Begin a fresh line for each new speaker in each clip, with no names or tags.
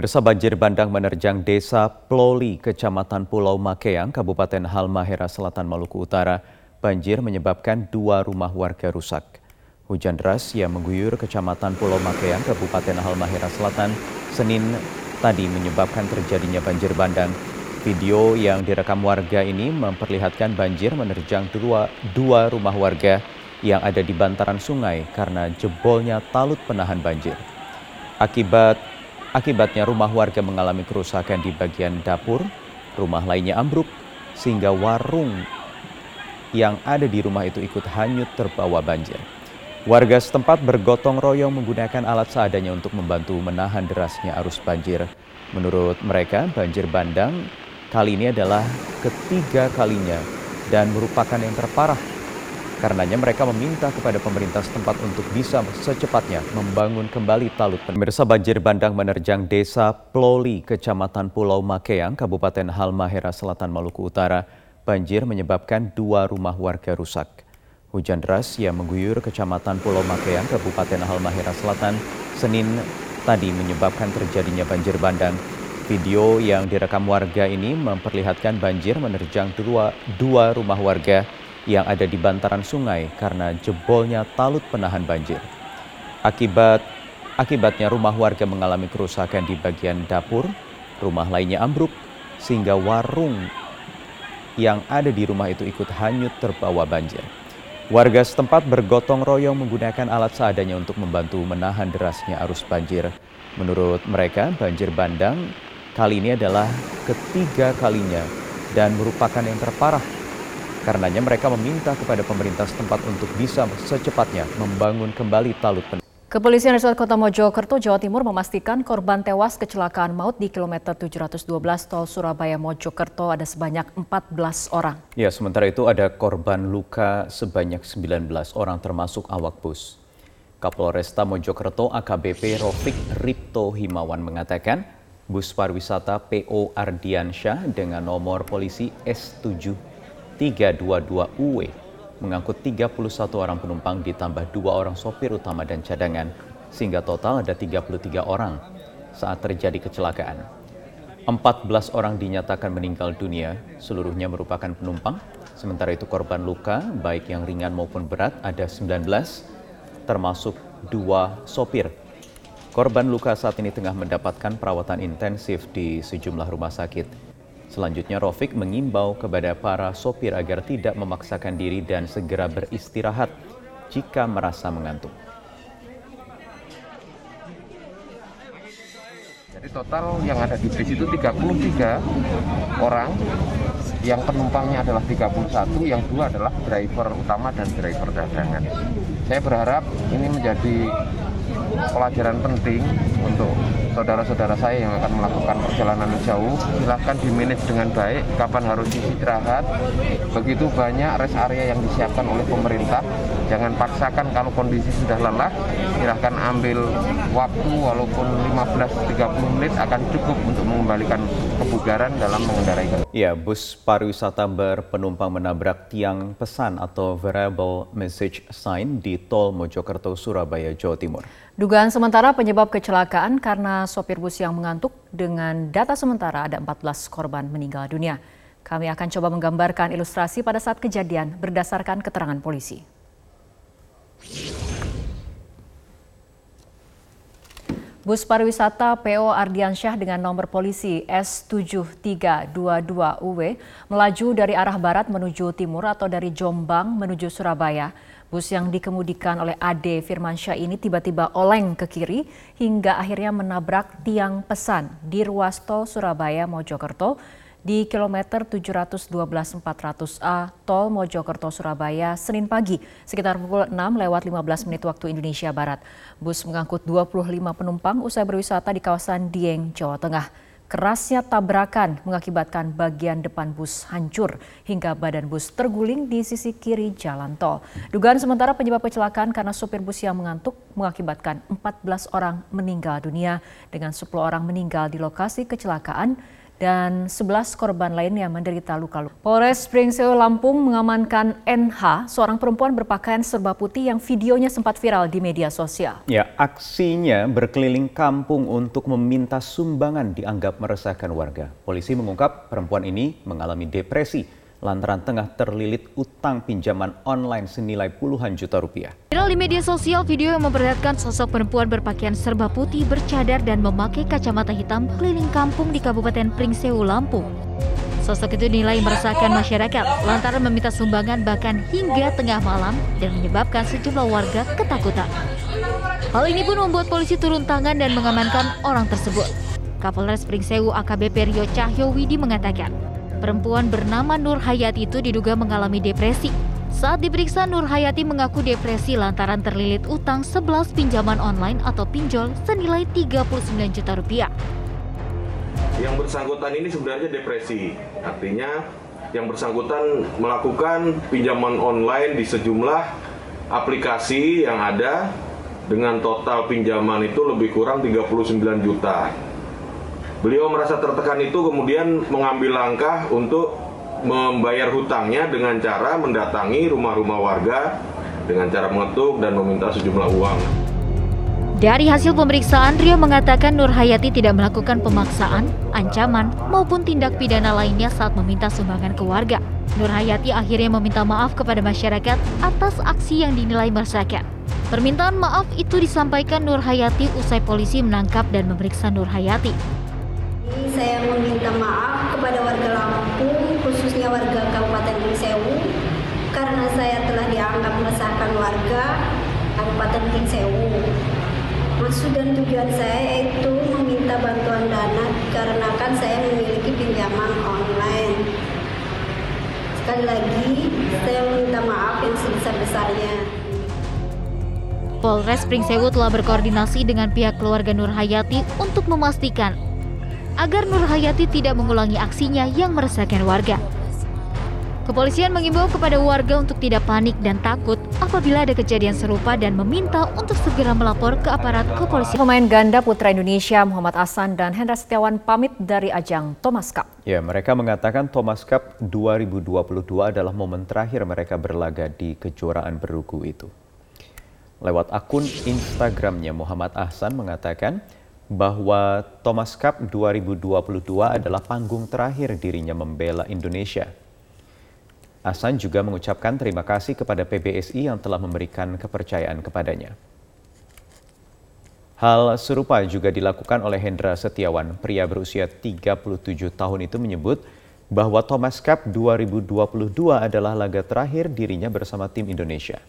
Pemirsa banjir bandang menerjang desa Ploli, Kecamatan Pulau Makeang, Kabupaten Halmahera Selatan, Maluku Utara. Banjir menyebabkan dua rumah warga rusak. Hujan deras yang mengguyur Kecamatan Pulau Makeang, Kabupaten Halmahera Selatan, Senin tadi menyebabkan terjadinya banjir bandang. Video yang direkam warga ini memperlihatkan banjir menerjang dua, dua rumah warga yang ada di bantaran sungai karena jebolnya talut penahan banjir. Akibat Akibatnya rumah warga mengalami kerusakan di bagian dapur, rumah lainnya ambruk, sehingga warung yang ada di rumah itu ikut hanyut terbawa banjir. Warga setempat bergotong royong menggunakan alat seadanya untuk membantu menahan derasnya arus banjir. Menurut mereka, banjir bandang kali ini adalah ketiga kalinya dan merupakan yang terparah Karenanya mereka meminta kepada pemerintah setempat untuk bisa secepatnya membangun kembali talut. Pemirsa banjir bandang menerjang desa Ploli, Kecamatan Pulau Makeang, Kabupaten Halmahera Selatan, Maluku Utara. Banjir menyebabkan dua rumah warga rusak. Hujan deras yang mengguyur Kecamatan Pulau Makeang, Kabupaten Halmahera Selatan, Senin tadi menyebabkan terjadinya banjir bandang. Video yang direkam warga ini memperlihatkan banjir menerjang dua, dua rumah warga yang ada di bantaran sungai karena jebolnya talut penahan banjir. Akibat akibatnya rumah warga mengalami kerusakan di bagian dapur, rumah lainnya ambruk sehingga warung yang ada di rumah itu ikut hanyut terbawa banjir. Warga setempat bergotong royong menggunakan alat seadanya untuk membantu menahan derasnya arus banjir. Menurut mereka, banjir bandang kali ini adalah ketiga kalinya dan merupakan yang terparah Karenanya mereka meminta kepada pemerintah setempat untuk bisa secepatnya membangun kembali talut
Kepolisian Resort Kota Mojokerto, Jawa Timur memastikan korban tewas kecelakaan maut di kilometer 712 tol Surabaya Mojokerto ada sebanyak 14 orang.
Ya, sementara itu ada korban luka sebanyak 19 orang termasuk awak bus. Kapolresta Mojokerto AKBP Rofik Ripto Himawan mengatakan bus pariwisata PO Ardiansyah dengan nomor polisi S7 322 UW mengangkut 31 orang penumpang ditambah dua orang sopir utama dan cadangan, sehingga total ada 33 orang saat terjadi kecelakaan. 14 orang dinyatakan meninggal dunia, seluruhnya merupakan penumpang, sementara itu korban luka, baik yang ringan maupun berat, ada 19, termasuk dua sopir. Korban luka saat ini tengah mendapatkan perawatan intensif di sejumlah rumah sakit. Selanjutnya Rofik mengimbau kepada para sopir agar tidak memaksakan diri dan segera beristirahat jika merasa mengantuk.
Jadi total yang ada di bis itu 33 orang, yang penumpangnya adalah 31, yang dua adalah driver utama dan driver cadangan. Saya berharap ini menjadi pelajaran penting untuk saudara-saudara saya yang akan melakukan perjalanan jauh. Silahkan dimanage dengan baik. Kapan harus istirahat? Begitu banyak rest area yang disiapkan oleh pemerintah. Jangan paksakan kalau kondisi sudah lelah. Silahkan ambil waktu walaupun 15-30 menit akan cukup untuk mengembalikan kebugaran dalam mengendarai
Ya, bus pariwisata berpenumpang menabrak tiang pesan atau variable message sign di tol Mojokerto, Surabaya, Jawa Timur.
Dugaan sementara penyebab kecelakaan karena sopir bus yang mengantuk dengan data sementara ada 14 korban meninggal dunia. Kami akan coba menggambarkan ilustrasi pada saat kejadian berdasarkan keterangan polisi. Bus pariwisata PO Ardiansyah dengan nomor polisi S7322UW melaju dari arah barat menuju timur atau dari Jombang menuju Surabaya. Bus yang dikemudikan oleh Ade Firmansyah ini tiba-tiba oleng ke kiri hingga akhirnya menabrak tiang pesan di ruas tol Surabaya Mojokerto di kilometer 712 400A tol Mojokerto Surabaya Senin pagi sekitar pukul 6 lewat 15 menit waktu Indonesia Barat. Bus mengangkut 25 penumpang usai berwisata di kawasan Dieng, Jawa Tengah. Kerasnya tabrakan mengakibatkan bagian depan bus hancur hingga badan bus terguling di sisi kiri jalan tol. Dugaan sementara penyebab kecelakaan karena sopir bus yang mengantuk mengakibatkan 14 orang meninggal dunia dengan 10 orang meninggal di lokasi kecelakaan dan 11 korban lainnya menderita luka-luka. Polres Springseo Lampung mengamankan NH, seorang perempuan berpakaian serba putih yang videonya sempat viral di media sosial.
Ya, aksinya berkeliling kampung untuk meminta sumbangan dianggap meresahkan warga. Polisi mengungkap perempuan ini mengalami depresi lantaran tengah terlilit utang pinjaman online senilai puluhan juta rupiah.
Viral di media sosial video yang memperlihatkan sosok perempuan berpakaian serba putih bercadar dan memakai kacamata hitam keliling kampung di Kabupaten Pringsewu, Lampung. Sosok itu dinilai meresahkan masyarakat lantaran meminta sumbangan bahkan hingga tengah malam dan menyebabkan sejumlah warga ketakutan. Hal ini pun membuat polisi turun tangan dan mengamankan orang tersebut. Kapolres Pringsewu AKBP Rio Cahyo Widi mengatakan, Perempuan bernama Nur Hayati itu diduga mengalami depresi. Saat diperiksa, Nur Hayati mengaku depresi lantaran terlilit utang 11 pinjaman online atau pinjol senilai 39 juta rupiah.
Yang bersangkutan ini sebenarnya depresi, artinya yang bersangkutan melakukan pinjaman online di sejumlah aplikasi yang ada dengan total pinjaman itu lebih kurang 39 juta. Beliau merasa tertekan itu kemudian mengambil langkah untuk membayar hutangnya dengan cara mendatangi rumah-rumah warga dengan cara mengetuk dan meminta sejumlah uang.
Dari hasil pemeriksaan, Rio mengatakan Nur Hayati tidak melakukan pemaksaan, ancaman, maupun tindak pidana lainnya saat meminta sumbangan ke warga. Nur Hayati akhirnya meminta maaf kepada masyarakat atas aksi yang dinilai meresahkan. Permintaan maaf itu disampaikan Nur Hayati usai polisi menangkap dan memeriksa Nur Hayati.
Saya meminta maaf kepada warga Lampung, khususnya warga Kabupaten Tingsewu, karena saya telah dianggap meresahkan warga Kabupaten Tingsewu. Maksud dan tujuan saya itu meminta bantuan dana karena kan saya memiliki pinjaman online. Sekali lagi, saya meminta maaf yang sebesar-besarnya.
Polres Pringsewu telah berkoordinasi dengan pihak keluarga Nur Hayati untuk memastikan agar Nur Hayati tidak mengulangi aksinya yang meresahkan warga. Kepolisian mengimbau kepada warga untuk tidak panik dan takut apabila ada kejadian serupa dan meminta untuk segera melapor ke aparat kepolisian.
Pemain ganda putra Indonesia Muhammad Hasan dan Hendra Setiawan pamit dari ajang Thomas Cup.
Ya, mereka mengatakan Thomas Cup 2022 adalah momen terakhir mereka berlaga di kejuaraan bergu itu. Lewat akun Instagramnya Muhammad Ahsan mengatakan, bahwa Thomas Cup 2022 adalah panggung terakhir dirinya membela Indonesia. Asan juga mengucapkan terima kasih kepada PBSI yang telah memberikan kepercayaan kepadanya. Hal serupa juga dilakukan oleh Hendra Setiawan, pria berusia 37 tahun itu menyebut bahwa Thomas Cup 2022 adalah laga terakhir dirinya bersama tim Indonesia.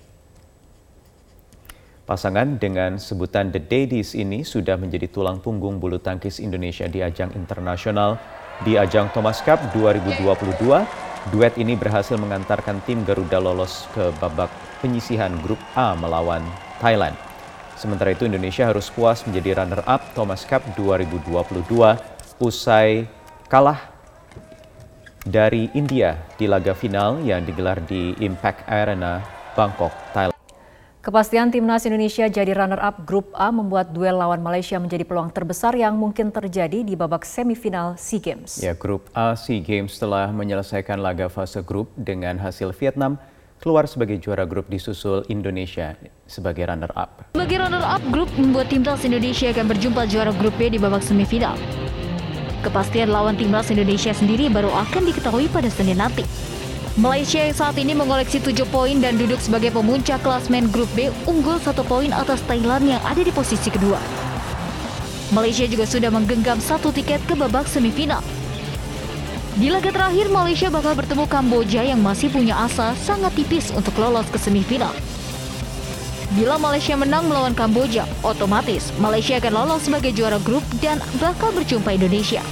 Pasangan dengan sebutan The Daddies ini sudah menjadi tulang punggung bulu tangkis Indonesia di ajang internasional. Di ajang Thomas Cup 2022, duet ini berhasil mengantarkan tim Garuda lolos ke babak penyisihan grup A melawan Thailand. Sementara itu Indonesia harus puas menjadi runner-up Thomas Cup 2022 usai kalah dari India di laga final yang digelar di Impact Arena, Bangkok, Thailand.
Kepastian timnas Indonesia jadi runner-up grup A membuat duel lawan Malaysia menjadi peluang terbesar yang mungkin terjadi di babak semifinal SEA Games.
Ya, grup A SEA Games telah menyelesaikan laga fase grup dengan hasil Vietnam keluar sebagai juara grup disusul Indonesia sebagai runner-up.
Sebagai runner-up grup membuat timnas Indonesia akan berjumpa juara grup B di babak semifinal. Kepastian lawan timnas Indonesia sendiri baru akan diketahui pada Senin nanti. Malaysia yang saat ini mengoleksi 7 poin dan duduk sebagai pemuncak klasmen grup B unggul satu poin atas Thailand yang ada di posisi kedua. Malaysia juga sudah menggenggam satu tiket ke babak semifinal. Di laga terakhir, Malaysia bakal bertemu Kamboja yang masih punya asa sangat tipis untuk lolos ke semifinal. Bila Malaysia menang melawan Kamboja, otomatis Malaysia akan lolos sebagai juara grup dan bakal berjumpa Indonesia.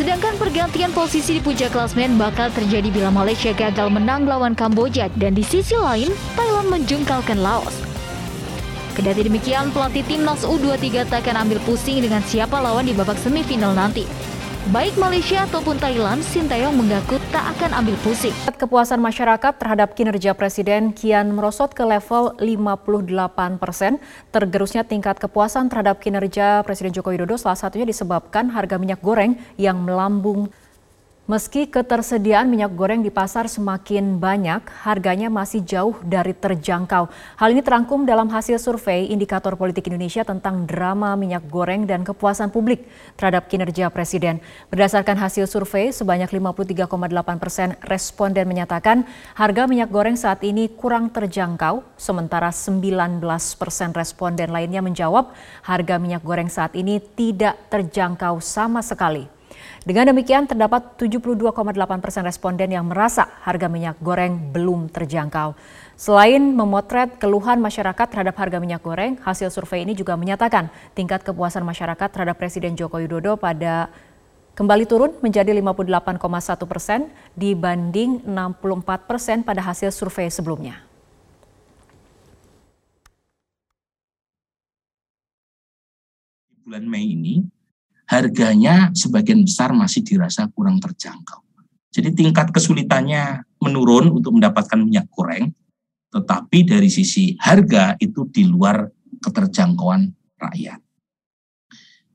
Sedangkan pergantian posisi di puncak klasmen bakal terjadi bila Malaysia gagal menang lawan Kamboja dan di sisi lain Thailand menjungkalkan Laos. Kedati demikian, pelatih timnas U23 tak akan ambil pusing dengan siapa lawan di babak semifinal nanti. Baik Malaysia ataupun Thailand, Sintayong mengaku tak akan ambil pusing.
Kepuasan masyarakat terhadap kinerja Presiden kian merosot ke level 58 persen. Tergerusnya tingkat kepuasan terhadap kinerja Presiden Joko Widodo salah satunya disebabkan harga minyak goreng yang melambung Meski ketersediaan minyak goreng di pasar semakin banyak, harganya masih jauh dari terjangkau. Hal ini terangkum dalam hasil survei Indikator Politik Indonesia tentang drama minyak goreng dan kepuasan publik terhadap kinerja Presiden. Berdasarkan hasil survei, sebanyak 53,8 persen responden menyatakan harga minyak goreng saat ini kurang terjangkau, sementara 19 persen responden lainnya menjawab harga minyak goreng saat ini tidak terjangkau sama sekali. Dengan demikian, terdapat 72,8 persen responden yang merasa harga minyak goreng belum terjangkau. Selain memotret keluhan masyarakat terhadap harga minyak goreng, hasil survei ini juga menyatakan tingkat kepuasan masyarakat terhadap Presiden Joko Widodo pada kembali turun menjadi 58,1 persen dibanding 64 persen pada hasil survei sebelumnya.
Bulan Mei ini harganya sebagian besar masih dirasa kurang terjangkau. Jadi tingkat kesulitannya menurun untuk mendapatkan minyak goreng, tetapi dari sisi harga itu di luar keterjangkauan rakyat.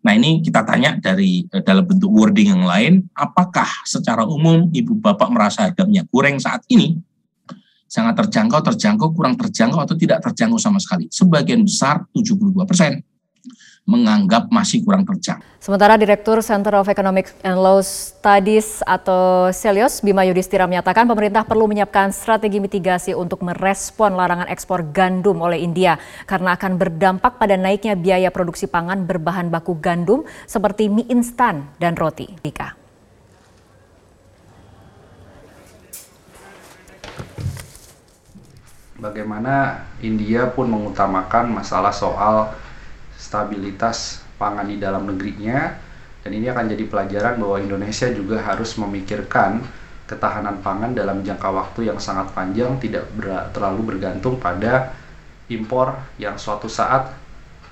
Nah ini kita tanya dari eh, dalam bentuk wording yang lain, apakah secara umum ibu bapak merasa harga minyak goreng saat ini sangat terjangkau, terjangkau, kurang terjangkau atau tidak terjangkau sama sekali? Sebagian besar 72 persen menganggap masih kurang terjangkau.
Sementara Direktur Center of Economic and Law Studies atau Celios Bima Yudhistira menyatakan pemerintah perlu menyiapkan strategi mitigasi untuk merespon larangan ekspor gandum oleh India karena akan berdampak pada naiknya biaya produksi pangan berbahan baku gandum seperti mie instan dan roti. Dika.
Bagaimana India pun mengutamakan masalah soal stabilitas pangan di dalam negerinya dan ini akan jadi pelajaran bahwa Indonesia juga harus memikirkan ketahanan pangan dalam jangka waktu yang sangat panjang tidak ber, terlalu bergantung pada impor yang suatu saat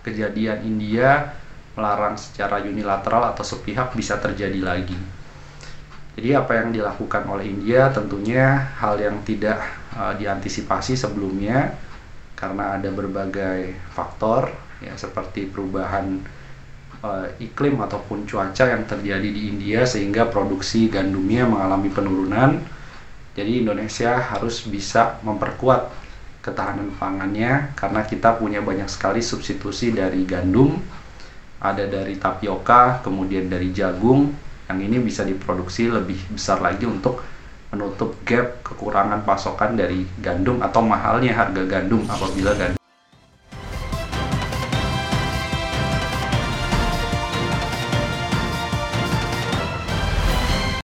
kejadian India melarang secara unilateral atau sepihak bisa terjadi lagi. Jadi apa yang dilakukan oleh India tentunya hal yang tidak uh, diantisipasi sebelumnya karena ada berbagai faktor ya seperti perubahan uh, iklim ataupun cuaca yang terjadi di India sehingga produksi gandumnya mengalami penurunan. Jadi Indonesia harus bisa memperkuat ketahanan pangannya karena kita punya banyak sekali substitusi dari gandum, ada dari tapioka, kemudian dari jagung yang ini bisa diproduksi lebih besar lagi untuk menutup gap kekurangan pasokan dari gandum atau mahalnya harga gandum apabila gandum